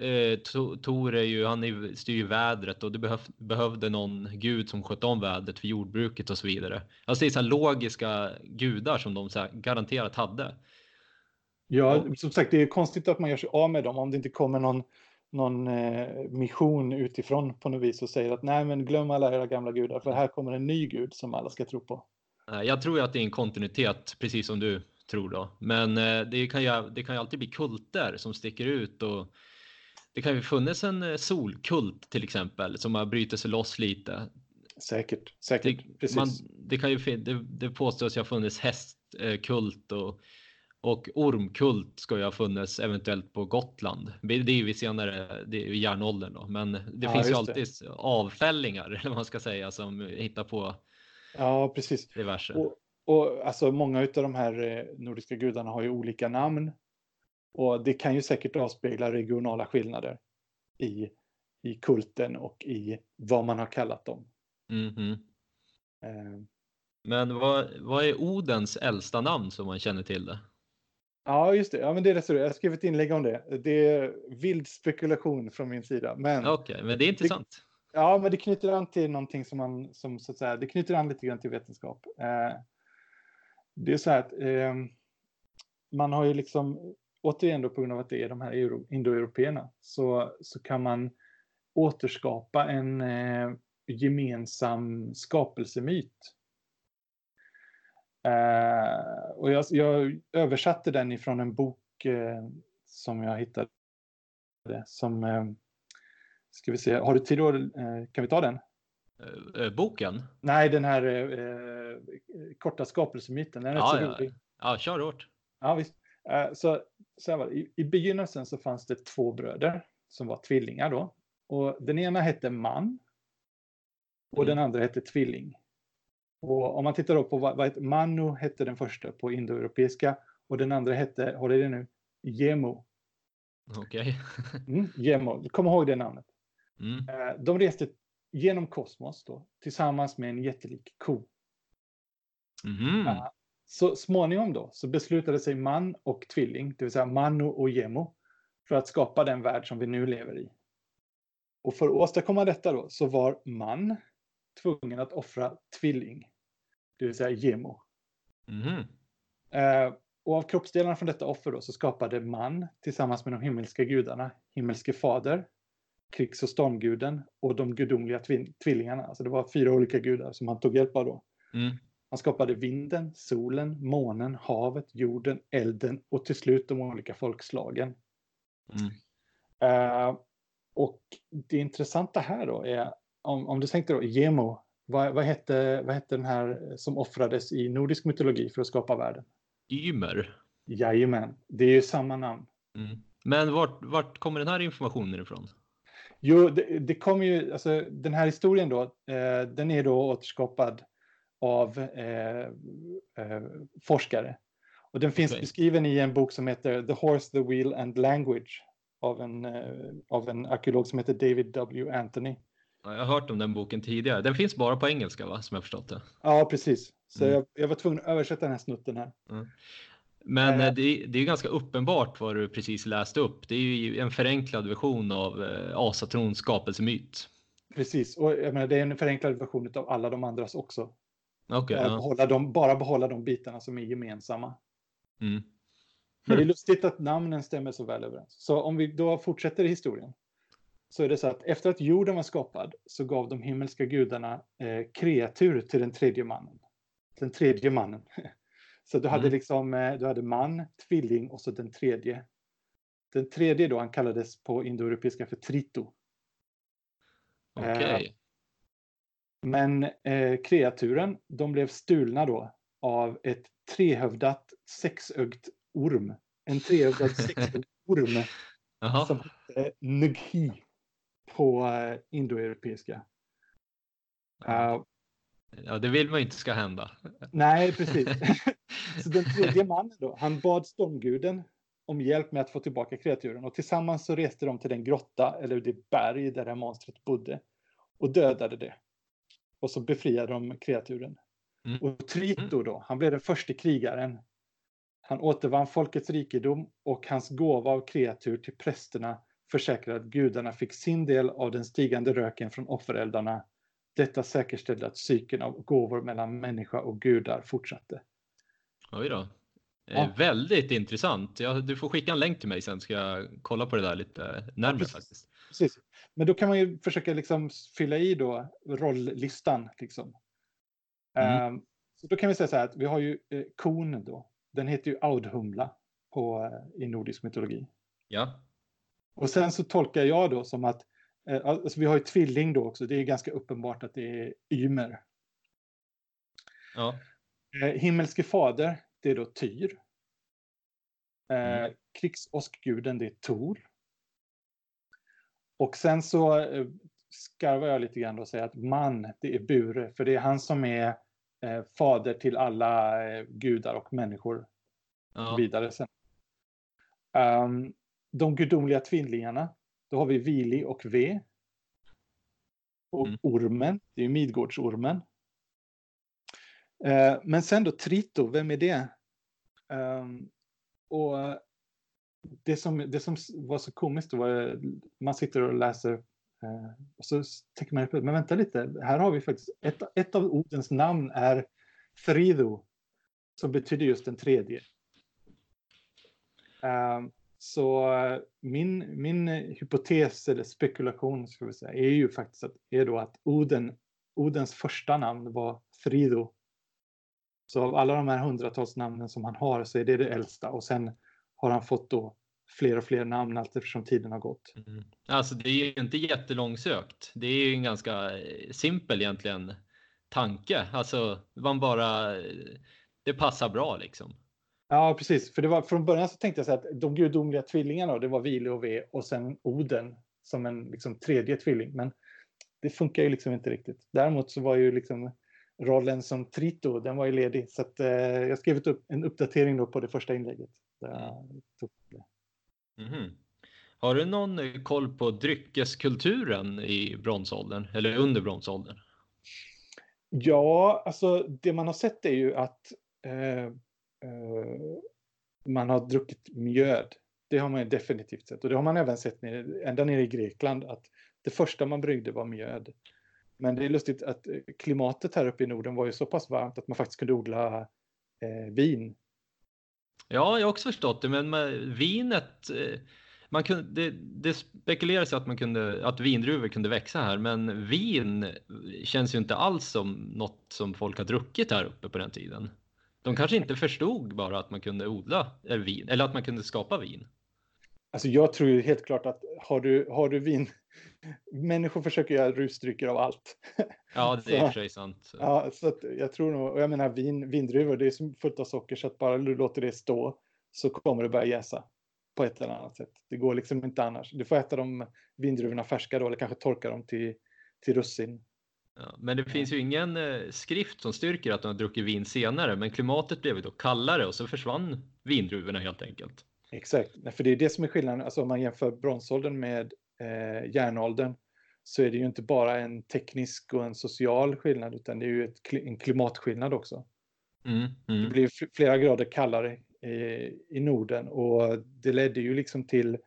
eh, Tor är ju, han är, styr ju vädret och du behöv, behövde någon gud som skötte om vädret för jordbruket och så vidare. Alltså det är så logiska gudar som de så garanterat hade. Ja, som sagt, det är konstigt att man gör sig av med dem om det inte kommer någon någon eh, mission utifrån på något vis och säger att nej men glöm alla era gamla gudar för här kommer en ny gud som alla ska tro på. Jag tror att det är en kontinuitet precis som du tror då. Men eh, det kan ju, det kan ju alltid bli kulter som sticker ut och det kan ju funnits en eh, solkult till exempel som har brutit sig loss lite. Säkert, säkert. Det, precis. Man, det, kan ju, det, det påstås ju ha funnits hästkult och och ormkult ska ju ha funnits eventuellt på Gotland. Det är ju senare, det är ju järnåldern då, men det ja, finns ju alltid det. avfällingar eller vad man ska säga som hittar på. Ja, precis. Diverse. Och, och alltså många av de här eh, nordiska gudarna har ju olika namn och det kan ju säkert avspegla regionala skillnader i, i kulten och i vad man har kallat dem. Mm -hmm. eh. Men vad, vad är Odens äldsta namn som man känner till det? Ja, just det. Ja, men det är rätt Jag har skrivit inlägg om det. Det är vild spekulation från min sida. Men Okej, okay, men det är intressant. Det, ja, men det knyter an till någonting som man, som så att säga, det knyter an lite grann till vetenskap. Eh, det är så här att eh, man har ju liksom, återigen då på grund av att det är de här indoeuropeerna, så, så kan man återskapa en eh, gemensam skapelsemyt Uh, och jag, jag, översatte den ifrån en bok uh, som jag hittade. Som, uh, ska vi se, har du tid då? kan vi ta den? boken? Nej, den här korta skapelsemyten. Den är ja, rolig. Ja, kör hårt. Ja, visst. så, så var i, I begynnelsen så fanns det två bröder som var tvillingar då. Och den ena hette man. Och mm. den andra hette tvilling. Och om man tittar då på vad, vad Manu hette den första på indoeuropeiska och den andra hette, håll i det nu, Gemo. Okej. Okay. mm, Gemo, kom ihåg det namnet. Mm. Eh, de reste genom kosmos då, tillsammans med en jättelik ko. Mm. Så småningom då så beslutade sig man och tvilling, det vill säga Manu och Gemo, för att skapa den värld som vi nu lever i. Och för att åstadkomma detta då så var man tvungen att offra tvilling det vill säga gemo. Mm. Eh, och av kroppsdelarna från detta offer då, så skapade man tillsammans med de himmelska gudarna, himmelske fader, krigs och stormguden och de gudomliga tvillingarna. Alltså det var fyra olika gudar som han tog hjälp av då. Mm. Han skapade vinden, solen, månen, havet, jorden, elden och till slut de olika folkslagen. Mm. Uh, och det intressanta här då är, om, om du tänkte då, Gemo vad, vad, hette, vad hette den här som offrades i nordisk mytologi för att skapa världen? Ymer. Jajamän, det är ju samma namn. Mm. Men vart, vart kommer den här informationen ifrån? Jo, det, det kommer ju, alltså den här historien då, eh, den är då återskapad av eh, eh, forskare. Och den finns okay. beskriven i en bok som heter The Horse, the Wheel and Language av en, eh, av en arkeolog som heter David W. Anthony. Jag har hört om den boken tidigare. Den finns bara på engelska va? Som jag förstått det. Ja, precis. Så mm. jag, jag, var tvungen att översätta den här snutten här. Mm. Men äh, det, det, är ganska uppenbart vad du precis läste upp. Det är ju en förenklad version av eh, Asatrons skapelsemyt. Precis, och jag menar, det är en förenklad version av alla de andras också. Okay, ja. behålla dem, bara behålla de bitarna som är gemensamma. Mm. Men det är lustigt att namnen stämmer så väl överens. Så om vi då fortsätter i historien så är det så att efter att jorden var skapad så gav de himmelska gudarna eh, kreatur till den tredje mannen. Den tredje mannen. Så du hade mm. liksom, eh, du hade man, tvilling och så den tredje. Den tredje då, han kallades på indoeuropeiska för Trito. Okej. Okay. Eh, men eh, kreaturen, de blev stulna då av ett trehövdat sexögt orm. En trehövdad sexögd orm som hette Nughi på uh, indoeuropeiska. Uh, ja, det vill man inte ska hända. Nej, precis. så den tredje mannen då, han bad stormguden om hjälp med att få tillbaka kreaturen och tillsammans så reste de till den grotta eller det berg där det här monstret bodde och dödade det. Och så befriade de kreaturen. Mm. Och Trito då, han blev den första krigaren. Han återvann folkets rikedom och hans gåva av kreatur till prästerna försäkrade att gudarna fick sin del av den stigande röken från offereldarna. Detta säkerställde att cykeln av gåvor mellan människa och gudar fortsatte. Oj då. Eh, ja. Väldigt intressant. Ja, du får skicka en länk till mig sen ska jag kolla på det där lite närmare ja, faktiskt. Precis. Men då kan man ju försöka liksom fylla i då rolllistan. Liksom. Mm. Um, så då kan vi säga så här att vi har ju eh, kon då. Den heter ju Audhumla på, eh, i nordisk mytologi. Ja. Och sen så tolkar jag då som att eh, alltså vi har ju tvilling då också. Det är ganska uppenbart att det är Ymer. Ja. Eh, himmelske fader, det är då Tyr. Eh, mm. Krigsoskguden, det är Tor. Och sen så skarvar jag lite grann och säger att man, det är Bure, för det är han som är fader till alla gudar och människor ja. vidare sen. Um, de gudomliga tvillingarna, då har vi Vili och V. Och mm. ormen, det är ju Midgårdsormen. Uh, men sen då Trito, vem är det? Um, och det som, det som var så komiskt var man sitter och läser eh, och så tänker man men vänta lite, här har vi faktiskt ett, ett av ordens namn är Frido som betyder just den tredje. Um, så eh, min, min eh, hypotes eller spekulation ska vi säga, är ju faktiskt att, är då att Oden, Odens första namn var Frido. Så av alla de här hundratals namnen som han har så är det det äldsta och sen har han fått då fler och fler namn allt eftersom tiden har gått. Mm. Alltså det är ju inte jättelångsökt. Det är ju en ganska eh, simpel egentligen tanke. Alltså man bara, det passar bra liksom. Ja, precis. För det var, från början så tänkte jag så att de gudomliga tvillingarna, det var Vile och V och sen Oden som en liksom, tredje tvilling. Men det funkar ju liksom inte riktigt. Däremot så var ju liksom rollen som Trito, den var ju ledig. Så att, eh, jag skrev upp en uppdatering då på det första inlägget. Mm. Mm. Har du någon eh, koll på dryckeskulturen i bronsåldern eller under bronsåldern? Ja, alltså det man har sett är ju att eh, Eh, man har druckit mjöd. Det har man definitivt sett och det har man även sett nere, ända nere i Grekland att det första man bryggde var mjöd. Men det är lustigt att eh, klimatet här uppe i Norden var ju så pass varmt att man faktiskt kunde odla eh, vin Ja, jag har också förstått det, men vinet, eh, man kunde, det, det spekuleras att, man kunde, att vindruvor kunde växa här, men vin känns ju inte alls som något som folk har druckit här uppe på den tiden. De kanske inte förstod bara att man kunde odla vin, eller att man kunde skapa vin. Alltså jag tror ju helt klart att har du, har du vin, människor försöker göra rusdrycker av allt. Ja, det är i och för sig sant. Ja, så att jag tror nog, och jag menar vin, vindruvor, det är fullt av socker så att bara du låter det stå så kommer det börja jäsa på ett eller annat sätt. Det går liksom inte annars. Du får äta de vindruvorna färska då eller kanske torka dem till, till russin. Ja, men det finns ju ingen eh, skrift som styrker att de har druckit vin senare, men klimatet blev då kallare och så försvann vindruvorna helt enkelt. Exakt, för det är det som är skillnaden. Alltså om man jämför bronsåldern med eh, järnåldern så är det ju inte bara en teknisk och en social skillnad utan det är ju ett, en klimatskillnad också. Mm, mm. Det blir flera grader kallare i, i Norden och det ledde ju liksom till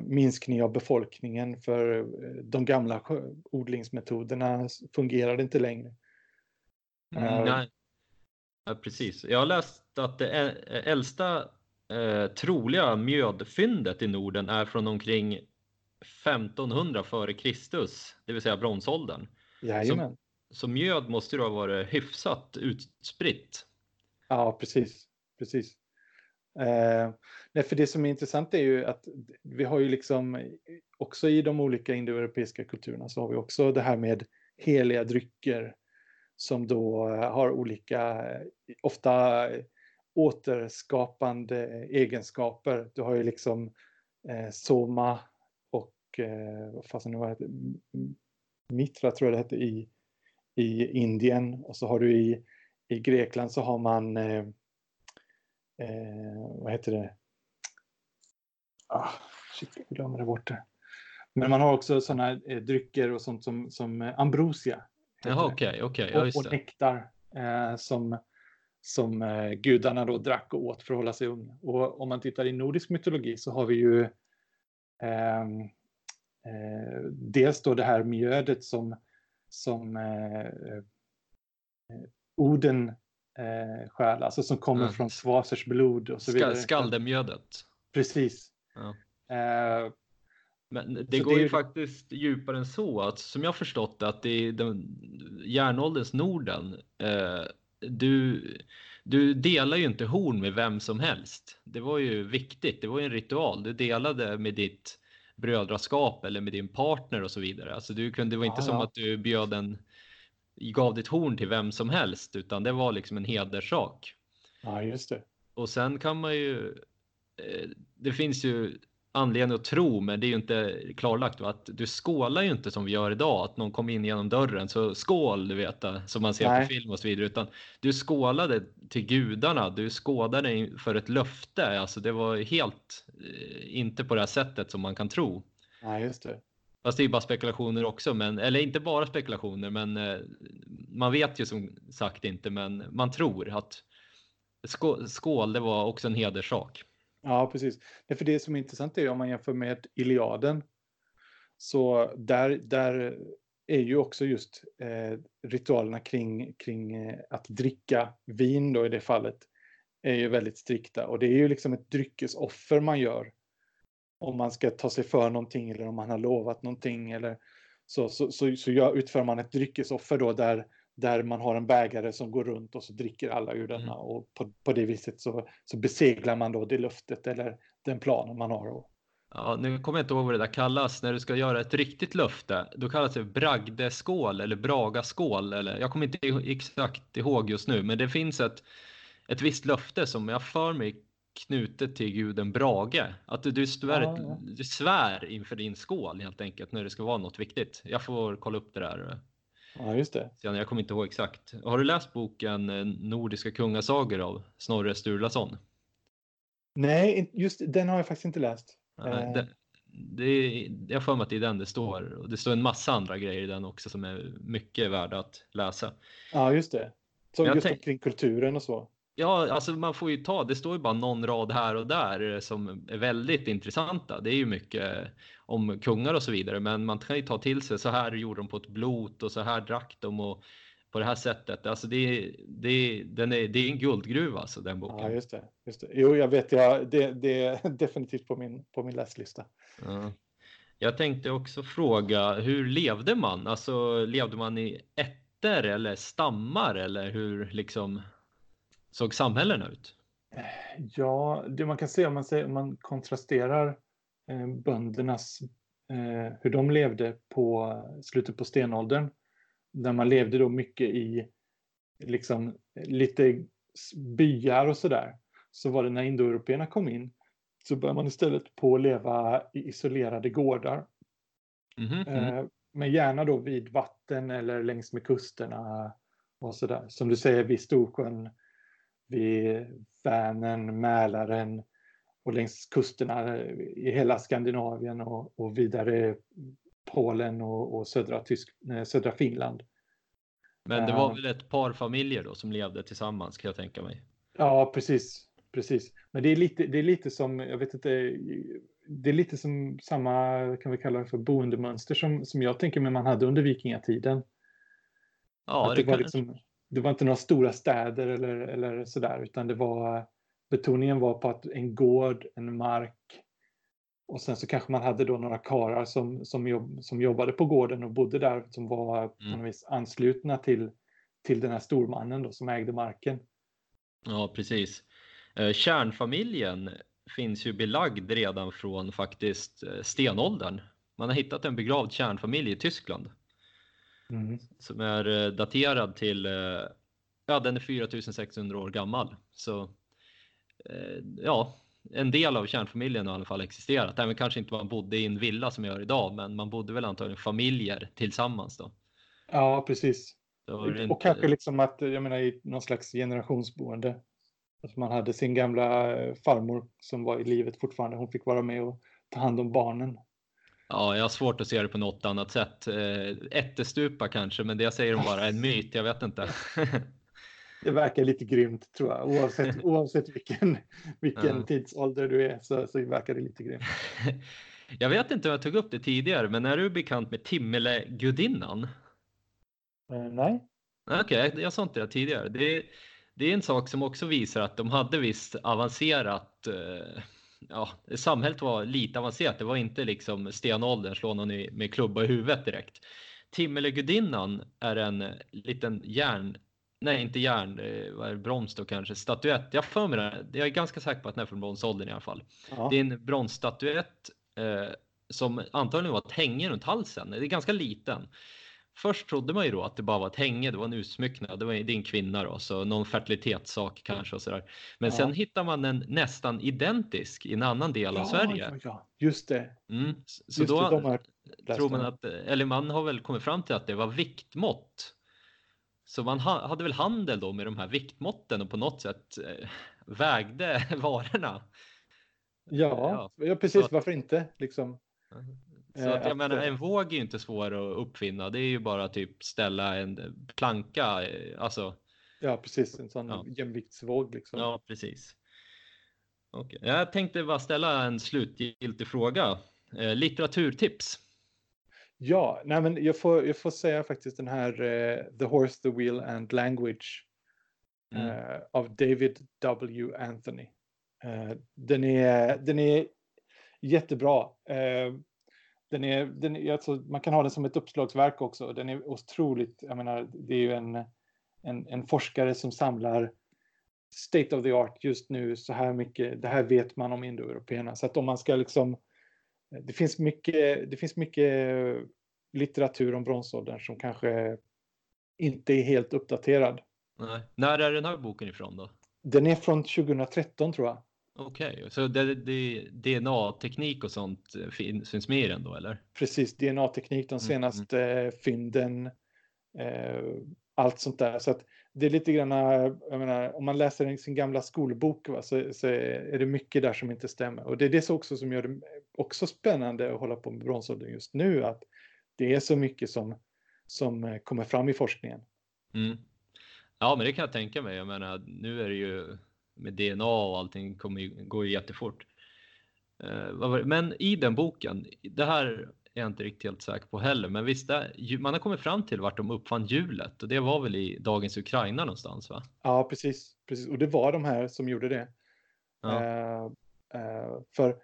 minskning av befolkningen för eh, de gamla odlingsmetoderna fungerade inte längre. Mm, uh, nej. Ja, precis. Jag har läst att det äldsta eh, troliga mjödfyndet i Norden är från omkring 1500 före Kristus, det vill säga bronsåldern. Jajamän. Så, så mjöd måste ju ha varit hyfsat utspritt. Ja, precis. precis. Eh, nej, för det som är intressant är ju att vi har ju liksom också i de olika indoeuropeiska kulturerna så har vi också det här med heliga drycker som då eh, har olika, eh, ofta återskapande egenskaper. Du har ju liksom eh, Soma och eh, vad fasen var det Mitra tror jag det hette i, i Indien och så har du i, i Grekland så har man eh, eh, vad heter det? Ah, shit, jag glömmer det bort det. Men man har också sådana eh, drycker och sånt som, som eh, ambrosia. Jaha, okej, okay. Okay, ja, och, och nektar eh, som, som eh, gudarna då drack och åt för att hålla sig unga. Och om man tittar i nordisk mytologi så har vi ju ehm, eh, dels då det här mjödet som, som eh, eh Oden eh, själ, alltså som kommer mm. från Svasers blod och så vidare. Skaldemjödet. Precis. Ja. Eh, men det så går det... ju faktiskt djupare än så. Att, som jag förstått det, att det är den, järnålderns Norden. Eh, du, du delar ju inte horn med vem som helst. Det var ju viktigt. Det var ju en ritual. Du delade med ditt brödraskap eller med din partner och så vidare. Alltså du kunde, det var inte ja, som ja. att du bjöd en, gav ditt horn till vem som helst, utan det var liksom en hederssak. Ja, just det. Och sen kan man ju, eh, det finns ju anledning att tro, men det är ju inte klarlagt va? att du skålar ju inte som vi gör idag, att någon kom in genom dörren så skål, du vet, som man ser Nej. på film och så vidare, utan du skålade till gudarna, du skådade för ett löfte, alltså det var helt eh, inte på det här sättet som man kan tro. Nej, just det. Fast det är ju bara spekulationer också, men, eller inte bara spekulationer, men eh, man vet ju som sagt inte, men man tror att skål, skål det var också en hederssak. Ja, precis. Det för det som är intressant är om man jämför med Iliaden. Så där, där är ju också just eh, ritualerna kring, kring eh, att dricka vin då i det fallet är ju väldigt strikta. Och det är ju liksom ett dryckesoffer man gör. Om man ska ta sig för någonting eller om man har lovat någonting eller så, så, så, så gör, utför man ett dryckesoffer då där där man har en bägare som går runt och så dricker alla ur denna mm. och på, på det viset så, så beseglar man då det löftet eller den planen man har. Ja, nu kommer jag inte ihåg vad det där kallas. När du ska göra ett riktigt löfte, då kallas det bragdeskål eller bragaskål. Eller, jag kommer inte exakt ihåg just nu, men det finns ett, ett visst löfte som jag för mig knutet till guden Brage. Att du, du, svär, ja, ja. du svär inför din skål helt enkelt när det ska vara något viktigt. Jag får kolla upp det där. Ja, just det. Sen, jag kommer inte ihåg exakt. Har du läst boken eh, Nordiska kungasagor av Snorre Sturlason? Nej, just den har jag faktiskt inte läst. Ja, eh. det, det, jag har för mig att det är den det står. Och det står en massa andra grejer i den också som är mycket värda att läsa. Ja, just det. Som just kring kulturen och så. Ja, alltså man får ju ta, det står ju bara någon rad här och där som är väldigt intressanta. Det är ju mycket om kungar och så vidare, men man kan ju ta till sig så här gjorde de på ett blot och så här drack de och på det här sättet. Alltså det, det, den är, det är en guldgruva alltså den boken. Ja, just det. Just det. Jo, jag vet, ja, det, det är definitivt på min, på min läslista. Ja. Jag tänkte också fråga, hur levde man? Alltså levde man i ätter eller stammar eller hur liksom såg samhällena ut? Ja, det man kan se om man, säger, om man kontrasterar eh, böndernas, eh, hur de levde på slutet på stenåldern, där man levde då mycket i liksom lite byar och sådär, så var det när indoeuropeerna kom in så började man istället på att leva i isolerade gårdar. Mm -hmm. eh, men gärna då vid vatten eller längs med kusterna och sådär. Som du säger vid Storsjön vid Vänern, Mälaren och längs kusterna i hela Skandinavien och, och vidare Polen och, och södra, Tysk, södra Finland. Men det var eh. väl ett par familjer då som levde tillsammans kan jag tänka mig? Ja, precis. precis. Men det är lite, det är lite som, jag vet inte, det är lite som samma, kan vi kalla det för boendemönster som, som jag tänker mig man hade under vikingatiden. Ja, att det, det var liksom, det var inte några stora städer eller, eller sådär, utan det var betoningen var på att en gård, en mark och sen så kanske man hade då några karar som, som, jobb, som jobbade på gården och bodde där som var på något mm. vis anslutna till, till den här stormannen då som ägde marken. Ja, precis. Eh, kärnfamiljen finns ju belagd redan från faktiskt eh, stenåldern. Man har hittat en begravd kärnfamilj i Tyskland. Mm. Som är daterad till, ja den är 4600 år gammal. Så ja, en del av kärnfamiljen har i alla fall existerat. Även kanske inte man bodde i en villa som jag gör idag, men man bodde väl antagligen familjer tillsammans då. Ja, precis. Och inte... kanske liksom att, jag menar i någon slags generationsboende. Att man hade sin gamla eh, farmor som var i livet fortfarande. Hon fick vara med och ta hand om barnen. Ja, jag har svårt att se det på något annat sätt. Eh, ättestupa kanske, men det jag säger om bara en myt. Jag vet inte. det verkar lite grymt tror jag. Oavsett, oavsett vilken, vilken ja. tidsålder du är så, så verkar det lite grymt. Jag vet inte om jag tog upp det tidigare, men är du bekant med Timmelegudinnan? Uh, nej. Okej, okay, jag sa inte det tidigare. Det, det är en sak som också visar att de hade visst avancerat uh, ja, samhället var lite avancerat. Det var inte liksom stenåldern, slå någon med klubba i huvudet direkt. Timmelegudinnan är en liten järn nej inte järn, eh, vad är det, brons då kanske, statyett. Jag för mig det, jag är ganska säker på att den är från bronsåldern i alla fall. Ja. Det är en bronsstatyett eh, som antagligen var ett hänge runt halsen. Det är ganska liten. Först trodde man ju då att det bara var ett hänge, det var en utsmycknad, det var din kvinna då, så någon fertilitetssak kanske och sådär. Men ja. sen hittar man en nästan identisk i en annan del ja, av Sverige. Ja, ja. just det. Mm. Så just då det, tror man att, eller man har väl kommit fram till att det var viktmått så man hade väl handel då med de här viktmåtten och på något sätt eh, vägde varorna. Ja, ja. ja precis. Varför inte? Liksom. Så att, jag att, menar, en våg är ju inte svår att uppfinna. Det är ju bara typ ställa en planka. Eh, alltså, ja, precis. En sån ja. jämviktsvåg. Liksom. Ja, precis. Okay. Jag tänkte bara ställa en slutgiltig fråga. Eh, litteraturtips. Ja, nej men jag får, jag får säga faktiskt den här uh, The Horse, the Wheel and Language mm. uh, av David W. Anthony. Uh, den, är, den är jättebra. Den är, den, alltså, man kan ha den som ett uppslagsverk också. Den är otroligt, jag menar, det är ju en, en, en forskare som samlar state of the art just nu, så här mycket, det här vet man om indoeuropeerna. Så att om man ska liksom det finns mycket, det finns mycket litteratur om bronsåldern som kanske inte är helt uppdaterad. Nej. När är den här boken ifrån då? Den är från 2013 tror jag. Okej, okay. så det, det, DNA-teknik och sånt finns med i den då eller? Precis, DNA-teknik, de mm, senaste mm. fynden, eh, allt sånt där. Så att det är lite grann, jag menar, om man läser sin gamla skolbok va, så, så, är det mycket där som inte stämmer. Och det är det också som gör det också spännande att hålla på med bronsåldern just nu. Att det är så mycket som, som eh, kommer fram i forskningen. Mm. Ja, men det kan jag tänka mig. Jag menar, nu är det ju med DNA och allting kommer ju, går ju jättefort. Eh, men i den boken, det här är jag inte riktigt helt säker på heller, men visst, är, man har kommit fram till vart de uppfann hjulet och det var väl i dagens Ukraina någonstans va? Ja, precis, precis. och det var de här som gjorde det. Ja. Uh, uh, för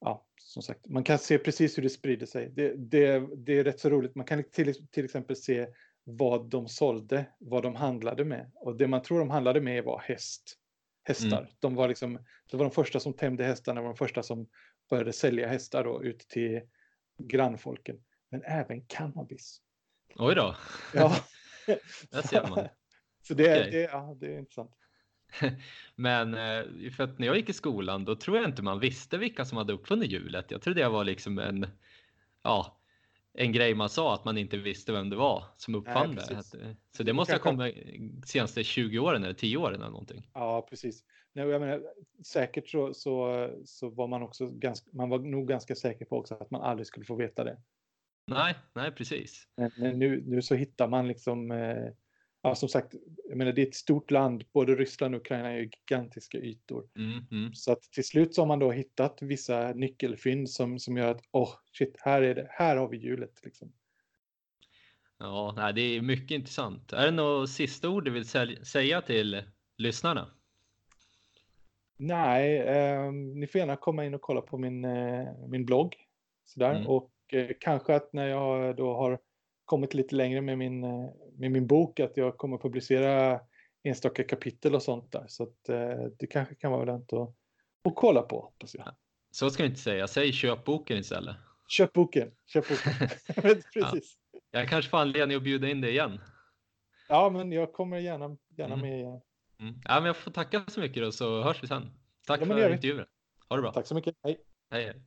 ja, som sagt, man kan se precis hur det sprider sig. Det, det, det är rätt så roligt. Man kan till, till exempel se vad de sålde, vad de handlade med. Och det man tror de handlade med var häst. Hästar. Mm. De var liksom, det var de första som tämjde hästarna, de var de första som började sälja hästar då ut till grannfolken. Men även cannabis. Oj då. Ja. Där ser man. Så det, okay. det, ja, det är intressant. Men eh, för att när jag gick i skolan då tror jag inte man visste vilka som hade uppfunnit hjulet. Jag trodde det var liksom en, ja, en grej man sa att man inte visste vem det var som uppfann Nej, det. Så det måste ha kommit senaste 20 åren eller 10 åren eller någonting. Ja, precis. Nej, jag menar, säkert så, så, så var man också ganska, man var nog ganska säker på också att man aldrig skulle få veta det. Nej, nej precis. Men, men nu, nu så hittar man liksom eh, ja, som sagt, jag menar, det är ett stort land. Både Ryssland och Ukraina är gigantiska ytor. Mm, mm. Så att till slut så har man då hittat vissa nyckelfynd som, som gör att, åh, oh, shit, här är det, här har vi hjulet liksom. Ja, nej, det är mycket intressant. Är det något sista ord du vill säga till lyssnarna? Nej, eh, ni får gärna komma in och kolla på min, eh, min blogg. Sådär. Mm. Och eh, kanske att när jag då har kommit lite längre med min, eh, med min bok att jag kommer publicera enstaka kapitel och sånt där. Så att, eh, det kanske kan vara lönt att, att kolla på. Hoppas jag. Så ska du inte säga. Säg köp boken istället. Köp boken. Köp boken. Precis. Ja. Jag kanske får anledning att bjuda in dig igen. Ja, men jag kommer gärna, gärna Mm. med igen. Mm. Ja, men jag får tacka så mycket då, så hörs vi sen. Tack Ja, för intervjun. Ha det bra. Tack så mycket. Hej. hej.